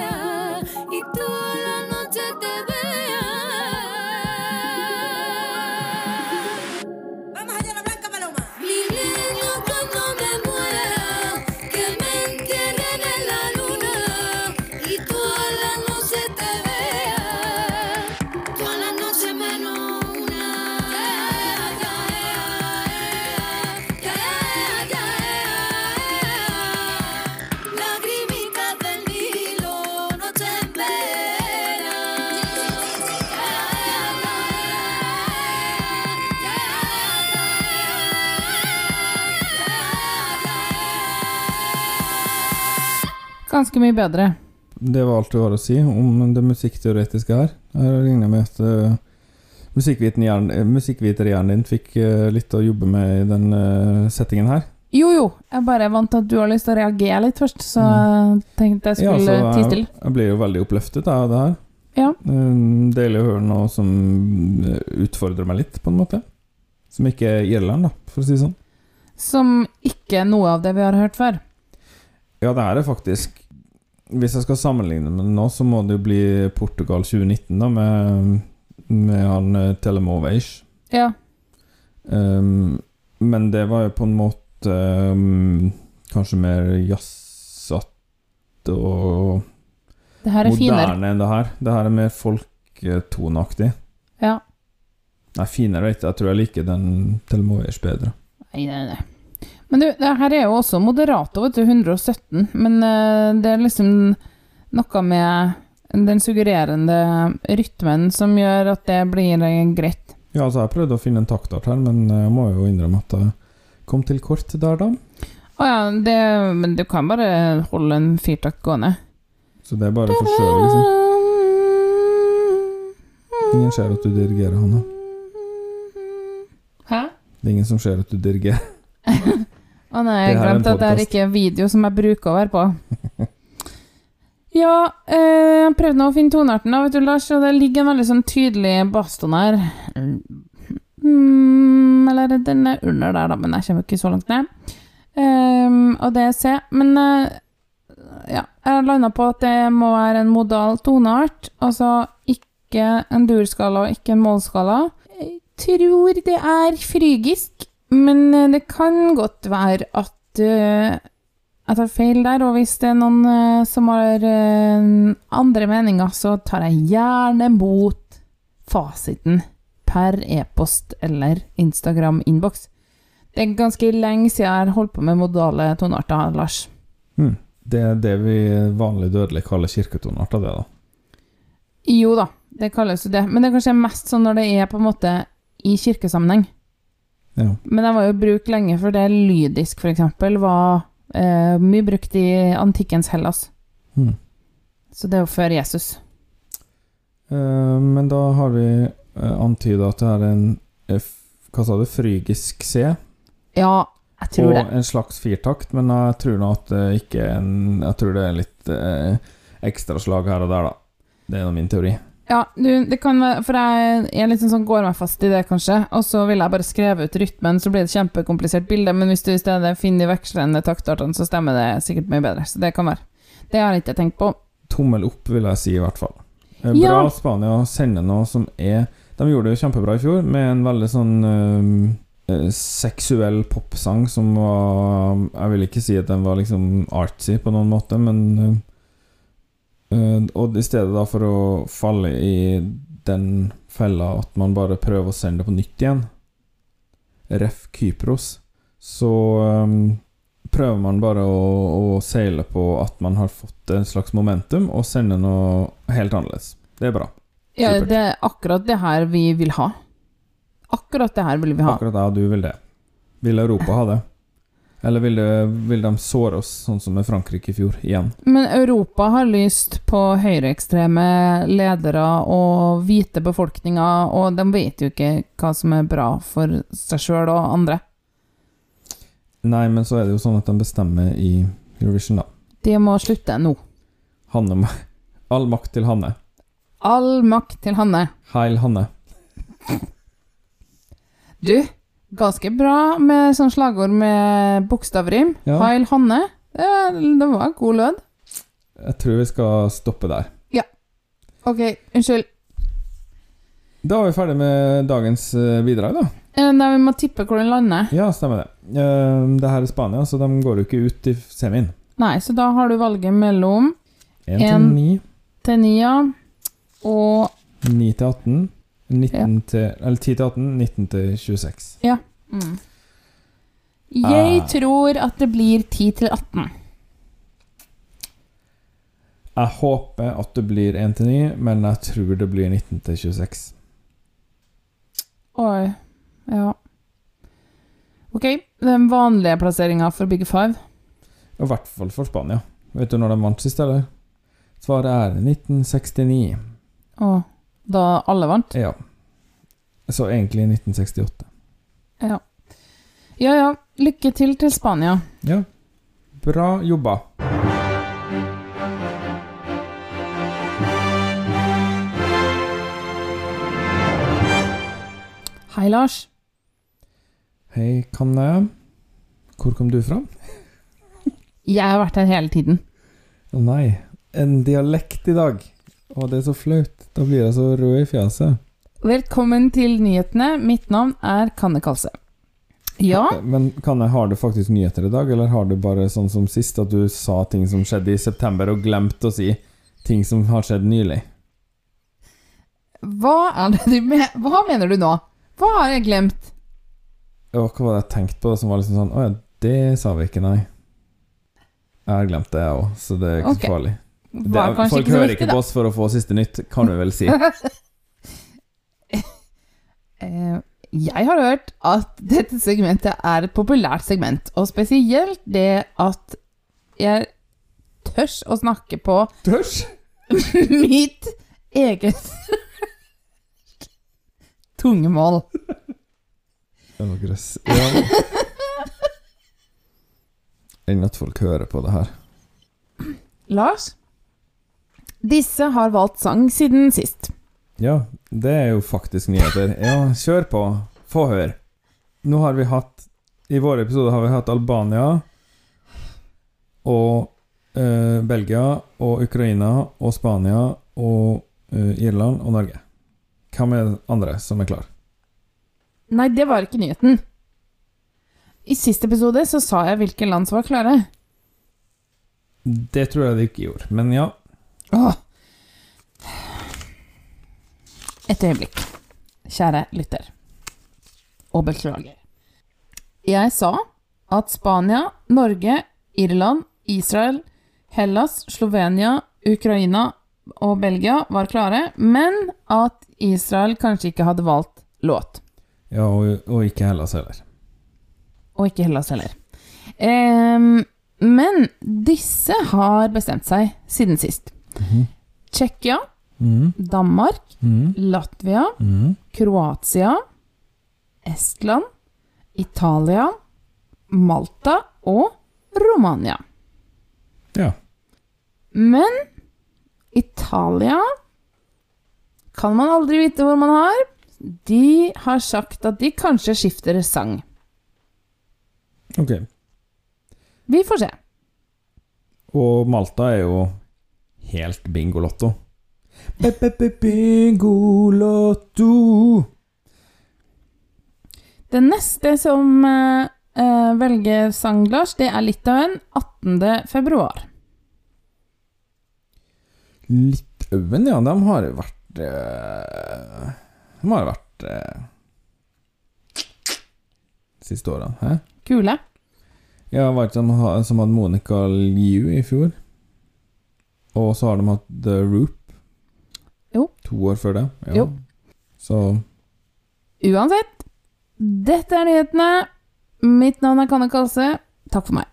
Ganske mye bedre. Det var alt det var å si om det musikkteoretiske her. Jeg regner med at uh, musikkviterhjernen din fikk eh, litt å jobbe med i den eh, settingen her. Jo, jo. Jeg bare er vant til at du har lyst til å reagere litt først, så jeg tenkte jeg skulle Ja, skulle så tie stille. jeg blir jo veldig oppløftet av det her. Ja. Eh, Deilig å høre noe som eh, utfordrer meg litt, på en måte. Som ikke er Irland, da, for å si det sånn. Som ikke er noe av det vi har hørt før. Ja, det her er faktisk Hvis jeg skal sammenligne med det nå, så må det jo bli Portugal 2019, da, med, med han eh, Telemovage. Ja. Um, men det var jo på en måte um, kanskje mer jazzete og Det her er finere. moderne enn det her. Det her er mer folketoneaktig. Ja. Nei, finere vet jeg. Jeg tror jeg liker den Telemovage bedre. Nei, nei, nei. Men du, det her er jo også moderato, vet du. 117. Men uh, det er liksom noe med den suggererende rytmen som gjør at det blir eh, greit. Ja, altså, jeg prøvde å finne en taktart her, men jeg må jo innrømme at jeg kom til kort der, da. Å ja, det, men du kan bare holde en firtakt gående. Så det er bare forskjøvelse. Ingen ser at du dirigerer, Hanna. Hæ? Det er ingen som ser at du dirigerer. Å nei, jeg glemte at det er ikke video som jeg bruker å være på. Ja, eh, jeg prøvde nå å finne tonearten, da, vet du, Lars, og det ligger en veldig sånn tydelig baston her. Mm, eller den er under der, da, men jeg kommer ikke så langt ned. Um, og det er C. Men uh, ja, jeg landa på at det må være en modal toneart, altså ikke en durskala og ikke en målskala. Jeg tror det er frygisk, men eh, det kan godt være at uh, jeg tar feil der, og hvis det er noen uh, som har uh, andre meninger, så tar jeg gjerne mot fasiten per e-post eller Instagram-innboks. Det er ganske lenge siden jeg har holdt på med modale tonearter, Lars. Mm. Det er det vi vanlig dødelig kaller kirketonearter, det, da. Jo da, det kalles jo det, men det er kanskje mest sånn når det er på en måte i kirkesammenheng. Ja. Men den var jo brukt lenge for det lydisk, eksempel, var eh, mye brukt i antikkens Hellas. Mm. Så det er jo før Jesus. Eh, men da har vi eh, antyda at det er en eh, Hva sa du? Frygisk C? Ja, jeg tror og det. en slags firtakt, men jeg tror nå at det ikke er en Jeg tror det er litt eh, ekstraslag her og der, da. Det er nå min teori. Ja, du, det kan være For jeg jeg liksom sånn går meg fast i det, kanskje. Og så vil jeg bare skrive ut rytmen, så blir det et kjempekomplisert bilde. Men hvis du i stedet finner de vekslende taktartene, så stemmer det sikkert mye bedre. Så det kan være. Det har jeg ikke tenkt på. Tommel opp, vil jeg si, i hvert fall. Bra Ja. Spania sender sende noe som er De gjorde det kjempebra i fjor, med en veldig sånn øh, eh, seksuell popsang som var Jeg vil ikke si at den var liksom artsy på noen måte, men eh, eh, Og i stedet da for å falle i den fella at man bare prøver å sende det på nytt igjen, ref. Kypros, så um, prøver man bare å, å seile på at man har fått en slags momentum, og sende noe helt annerledes. Det er bra. Ja, Supert. det er akkurat det her vi vil ha. Akkurat det her vil vi ha. Akkurat ja, du vil det. Vil Europa ha det? Eller vil, det, vil de såre oss, sånn som med Frankrike i fjor, igjen? Men Europa har lyst på høyreekstreme ledere og hvite befolkninger, og de vet jo ikke hva som er bra for seg sjøl og andre. Nei, men så er det jo sånn at de bestemmer i Eurovision, da. De må slutte nå. Hanne All makt til Hanne. All makt til Hanne. Heil Hanne. Du, ganske bra med sånn slagord med bokstavrim. Ja. Heil Hanne. Det, det var god lød. Jeg tror vi skal stoppe der. Ja. Ok, unnskyld. Da er vi ferdig med dagens eh, bidrag, da. Eh, Nei, vi må tippe hvor den lander. Ja, stemmer det. Eh, det her er Spania, så de går jo ikke ut i semien. Nei, så da har du valget mellom 1 til En. 9, ja. og 9 til 18, 19 til, eller 10 til 18, 19 til 26. mm. Jeg Ah. tror at det blir 10 til 18. Jeg håper at det blir 1 til 9, men jeg tror det blir 19 til 26. Oi. Ja. Ok, den vanlige plasseringa for Big Five. I hvert fall for Spania. Vet du når de vant sist, eller? Svaret er 1969. Å, da alle vant? Ja. Så egentlig i 1968. Ja. Ja ja, lykke til til Spania. Ja. Bra jobba. Hei, Lars. Hei, Kanne. Hvor kom du fra? Jeg har vært her hele tiden. Å nei, en dialekt i dag. Å, det er så flaut. Da blir jeg så rød i fjeset. Velkommen til nyhetene. Mitt navn er Kanne Kalse. Ja, Men Kanne, har du faktisk nyheter i dag, eller har du bare sånn som sist, at du sa ting som skjedde i september, og glemte å si ting som har skjedd nylig? hva er det du men Hva mener du nå? Hva har jeg glemt? Og hva var det jeg tenkte på som var liksom sånn Å ja, det sa vi ikke, nei. Jeg har glemt det, jeg òg, så det er ikke Ok. så farlig. Det, folk hører viktig, ikke på oss for å få siste nytt, kan vi vel si. Eh, jeg har hørt at dette segmentet er et populært segment, og spesielt det at jeg tørs å snakke på Tørs? mitt eget tungemål. Det var grøss. Ja. Enn at folk hører på det her. Lars, disse har valgt sang siden sist. Ja, det er jo faktisk nyheter. Ja, kjør på. Få høre. Nå har vi hatt I vår episode har vi hatt Albania og eh, Belgia og Ukraina og Spania og eh, Irland og Norge. Hvem er det andre som er klar? Nei, det var ikke nyheten. I siste episode så sa jeg hvilke land som var klare. Det tror jeg de ikke gjorde, men ja. Åh. Et øyeblikk, kjære lytter. Og beklager. Jeg sa at Spania, Norge, Irland, Israel, Hellas, Slovenia, Ukraina og Belgia var klare, men at Israel kanskje ikke hadde valgt låt. ja og, og ikke Hellas heller. Og ikke Hellas heller. Eh, men disse har bestemt seg siden sist. Mhm. Tsjekkia, mm. Danmark, mm. Latvia, Mhm. Kroatia, Estland, Italia, Malta og Romania. Ja. Men Italia kan man aldri vite hvor man har. De har sagt at de kanskje skifter sang. Ok. Vi får se. Og Malta er jo helt bingolotto. Bingolotto. Det neste som eh, eh, velger sang, Lars, det er Litauen 18. februar. Litauen, ja, de har jo vært uh, De har jo vært uh, Siste årene. Kule. Ja, var ikke de som hadde Monica Liu i fjor? Og så har de hatt The Roop. Jo. To år før det. Ja. Jo. Så Uansett, dette er nyhetene. Mitt navn er Kanne Kalse. Takk for meg.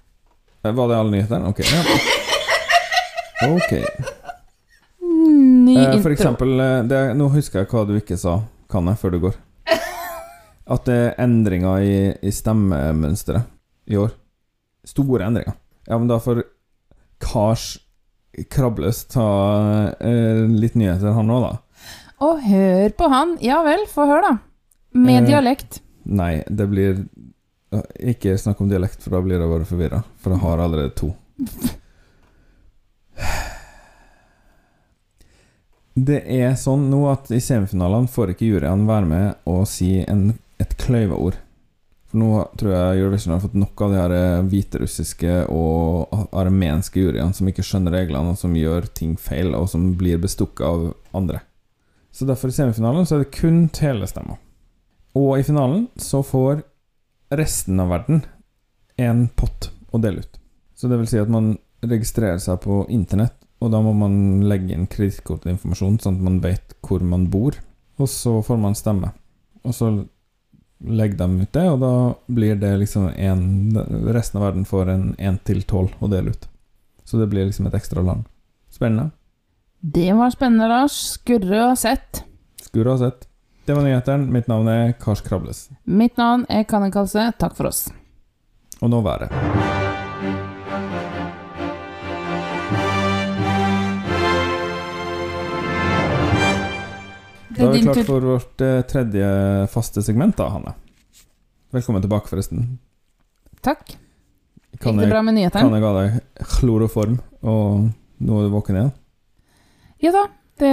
eh, Var det alle nyhetene? Ok. Ja. Ok. Ny Eh, for eksempel eh, det, Nå husker jeg hva du ikke sa, Kanne, før du går. At det er endringer i, i stemmemønsteret i år. Store endringer. Ja, men da for Kars Krabløs ta eh, litt nyheter, han òg, da. Og hør på han. Ja vel, få høre, da. Med Eh, dialekt. Nei, det blir eh, Ikke snakk om dialekt, for da blir jeg bare forvirra. For jeg har allerede to. Det er sånn nå at i semifinalene får ikke juryene være med og si en, et kløyveord. For nå tror jeg Eurovision har fått nok av de her eh, hviterussiske og armenske juryene som ikke skjønner reglene, og som gjør ting feil, og som blir bestukket av andre. Så derfor i semifinalen så er det kun telestemmer. Og i finalen så får resten av verden en pott å dele ut. Så det vil si at man registrerer seg på internett, og da må man legge inn kredittkortinformasjon, sånn at man vet hvor man bor, og så får man stemme. Og så legger dem ut det, og da blir det liksom en Resten av verden får en 1 til 12 å dele ut. Så det blir liksom et ekstra land. Spennende. Det var spennende, Lars. Skurre og sett. Skulle ha sett. Det var nyhetene. Mitt navn er Kars Krables. Mitt navn er Kanin Kalse. Takk for oss. Og nå været. Da er vi klart for vårt eh, tredje faste segment, da, Hanne. Velkommen tilbake, forresten. Takk. Kan Gikk det bra med kan jeg ga deg kloroform, og nå er du våken igjen? Ja da. Det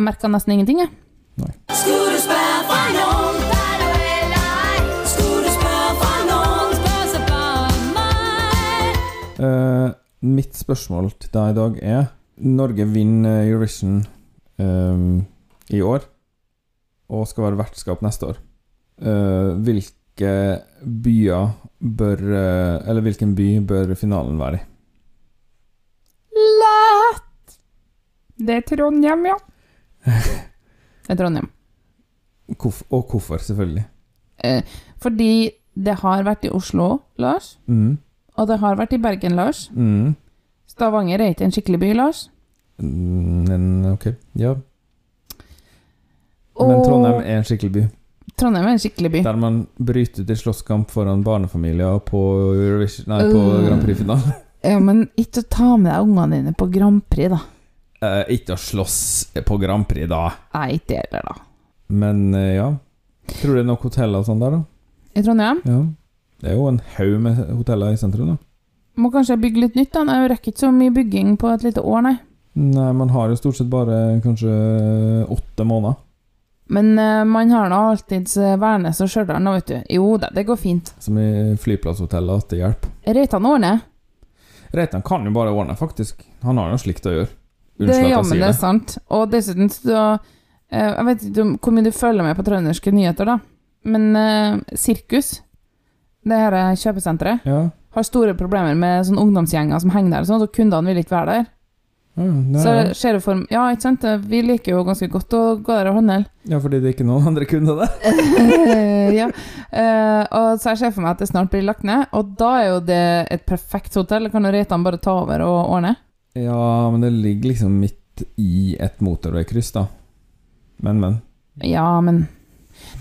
merka nesten ingenting, jeg. Nei. Uh, mitt spørsmål til deg i dag er Norge vinner Eurovision eh, i år og skal være vertskap neste år. Eh, hvilke byer bør eh, Eller hvilken by bør finalen være i? Lett! Det er Trondheim, ja. Det er Trondheim. Hvorf og hvorfor, selvfølgelig. Eh, fordi det har vært i Oslo, Lars. Mm. Og det har vært i Bergen, Lars. Mm. Stavanger er ikke en skikkelig by, Lars. Mm, Men ok, ja. Og Men Trondheim er en skikkelig by. Trondheim er en skikkelig by. Der man bryter til slåsskamp foran barnefamilier på, Eurovision, nei, på uh, Grand Prix-finalen. Ja, men ikke å ta med deg ungene dine på Grand Prix, da. Eh, ikke å slåss på Grand Prix, da. Nei, ikke det heller, da. Men eh, ja. Tror du det er nok hoteller og sånn der, da? I Trondheim Ja. Det er jo en haug med hoteller i sentrum, da. må kanskje bygge litt nytt, da. Jeg rekker ikke så mye bygging på et lite år, nei. Nei, man har jo stort sett bare kanskje åtte måneder. Men uh, man har nå alltids uh, Værnes og Stjørdal nå, vet du. Jo da, det går fint. Som i flyplasshotellet at det hjelper. Reitan ordner. Reitan kan jo bare ordne, faktisk. Han har jo slikt å gjøre. Det Unnskyld det, at jeg sier det er det. sant. Og dessuten så uh, Jeg vet ikke om, hvor mye du følger med på trønderske nyheter, da. Men uh, Sirkus, det her kjøpesenteret, Ja. har store problemer med sånne ungdomsgjenger som henger der, og sånn, så kundene vil ikke være der. Det Så er, ser du for Ja, ikke sant? Vi liker jo ganske godt å gå der og handle. ja, fordi det er ikke noen andre kunder der. ja. Uh, og så jeg ser for meg at det snart blir lagt ned, og da er jo det et perfekt hotell. Kan jo Reitan bare ta over og ordne? Ja, men det ligger liksom midt i et motorveikryss, da. Men, men. Ja, men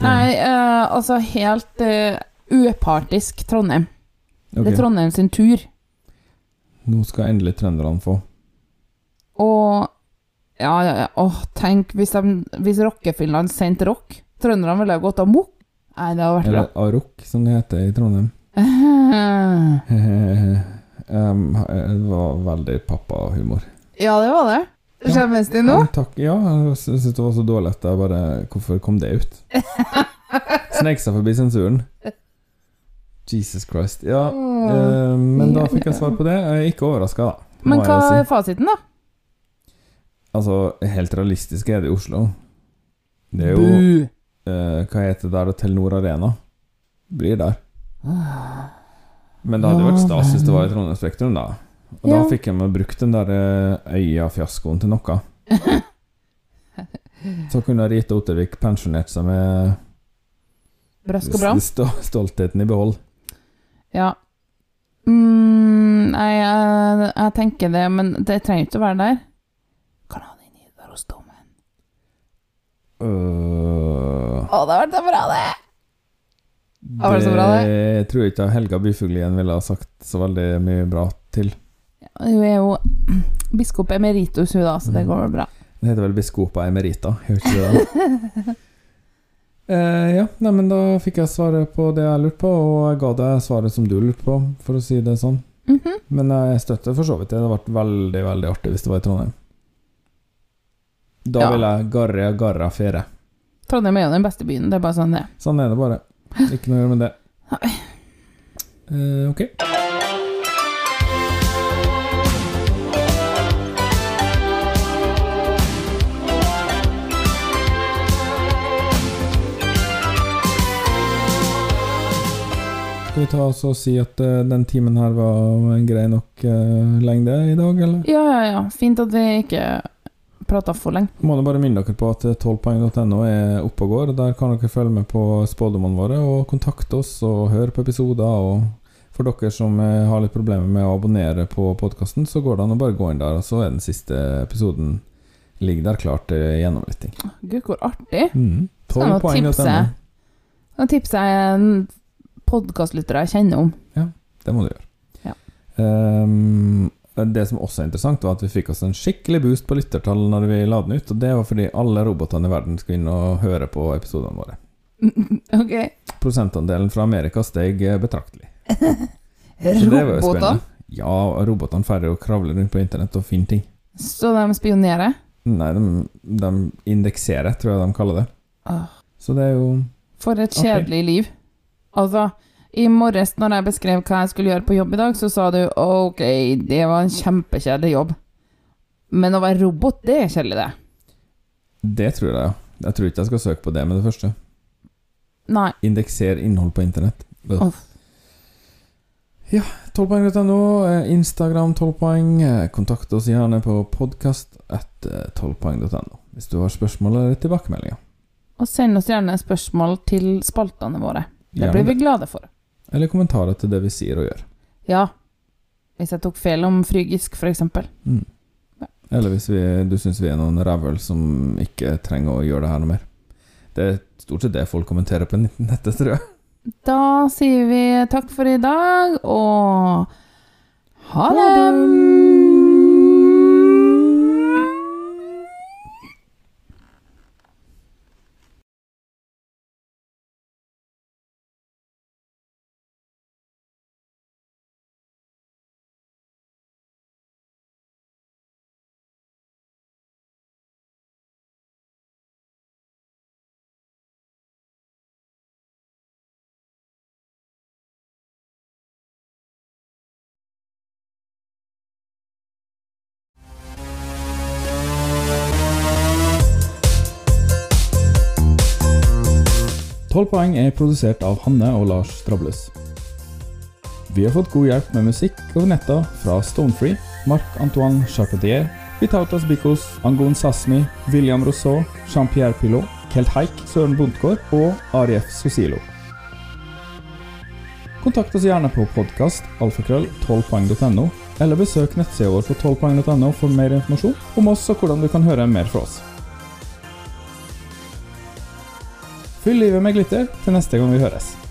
Nei, uh, altså helt uh, upartisk Trondheim. Det er Trondheim sin tur. Nå skal endelig trønderne få. Og ja, ja, ja. Åh, tenk hvis, de, hvis Rockefinland sendte rock. Trønderne ville ha gått amok. Nei, det hadde vært bra. Eller Arok, som det heter i Trondheim. um, det var veldig pappahumor. ja, det var det. Skjemmes de nå? Takk. Ja, jeg syntes det var så dårlig at jeg bare Hvorfor kom det ut? Snek seg forbi sensuren. Jesus Christ. Ja, eh, men da fikk jeg svar på det. Jeg er ikke overraska, da. Men hva er fasiten, da? Altså, helt realistisk er det i Oslo. Det er jo Bu. eh, Hva heter det der? Telenor Arena. Blir der. Men det hadde jo vært stas hvis det var i Trondheim Spektrum, da. Og Ja. da fikk jeg meg brukt den der eh, Øya-fiaskoen til noe. Så kunne Rita Ottervik pensjonert seg med Brask og bram? st stoltheten i behold. Ja. Mm, nei, jeg, jeg tenker det, men det trenger ikke å være der. I Nidarosdomen. Øh, Å, det har vært så bra, det! Det, det så bra, det? Jeg tror ikke Helga Byfugl igjen ville ha sagt så veldig mye bra til. Hun er jo biskop emeritus, hun, da, så det går vel bra. Det heter vel Biskopa Emerita, gjør ikke det? da? eh, ja, nei, men da fikk jeg svaret på det jeg lurte på, og jeg ga deg svaret som du lurte på, for å si det sånn. Mhm. Men jeg støtter for så vidt det. Det hadde vært veldig, veldig artig hvis det var i Trondheim. Da Ja. vil jeg Garra Garra fere. Trondheim er jo den beste byen, det er bare sånn det. Sånn er det bare. Ikke noe å gjøre med det. Eh, ok. Skal vi ta oss og si at uh, den timen her var en grei nok uh, lengde i dag, eller? Ja, ja, ja. Fint at vi ikke prata for lenge. Må da bare minne dere på at 12poeng.no er oppe og går. Der kan dere følge med på spådommene våre og kontakte oss og høre på episoder. Og for dere som eh, har litt problemer med å abonnere på podkasten, så går det an å bare gå inn der, og så er den siste episoden ligger der klar til gjennomlytting. Gud, hvor artig. Mm. Jeg nå tipse? 12poeng.no. Da tipser jeg en podkastlytter jeg kjenner om. Ja, Det må du gjøre. Ja. Ehm, det som også er interessant, var at vi fikk oss en skikkelig boost på lyttertall når vi la den ut. Og det var fordi alle robotene i verden skulle inn og høre på episodene våre. ok. Prosentandelen fra Amerika steg eh, betraktelig. Roboter. Ja, robotene færre å kravler rundt på internett og finne ting. Så de spionerer? Nei, de, de indekserer, tror jeg de kaller det. Ah. Så det er jo for et kjedelig liv. Altså, i morges når jeg beskrev hva jeg skulle gjøre på jobb i dag, så sa du ok, det var en kjempekjedelig jobb. Men å være robot, det er kjedelig, det. Det tror jeg, ja. Jeg tror ikke jeg skal søke på det med det første. Nei. Indekser innhold på internett. Ja, 12poeng.no, eh, Instagram 12poeng. eh, Kontakt oss gjerne på podkast etter 12poeng.no hvis du har spørsmål eller tilbakemeldinger. Og send oss gjerne spørsmål til spaltene våre. Det blir vi glade for. Eller kommentarer til det vi sier og gjør. Ja. Hvis jeg tok feil om frygisk, for eksempel. Ja. Eller hvis vi, du syns vi er noen rævøl som ikke trenger å gjøre det her noe mer. Det er stort sett det folk kommenterer på nettet, tror jeg. Da sier vi takk for i dag, og ha det! Tolv poeng er produsert av Hanne og Lars Strables. Vi har fått god hjelp med musikk og vignetter fra Stonefree, Marc-Antoine Charpentier, Vitautas Bikos, Angon Sasmi, William Rousseau, Jean-Pierre Pilot, Kelt Haik, Søren Bondtgaard og Arief Sosilo. Kontakt oss gjerne på podkast alfakrøll 12poeng.no, eller besøk nettsida vår på 12poeng.no for mer informasjon om oss og hvordan du kan høre mer fra oss. Fyll livet med glitter til neste gang vi høres.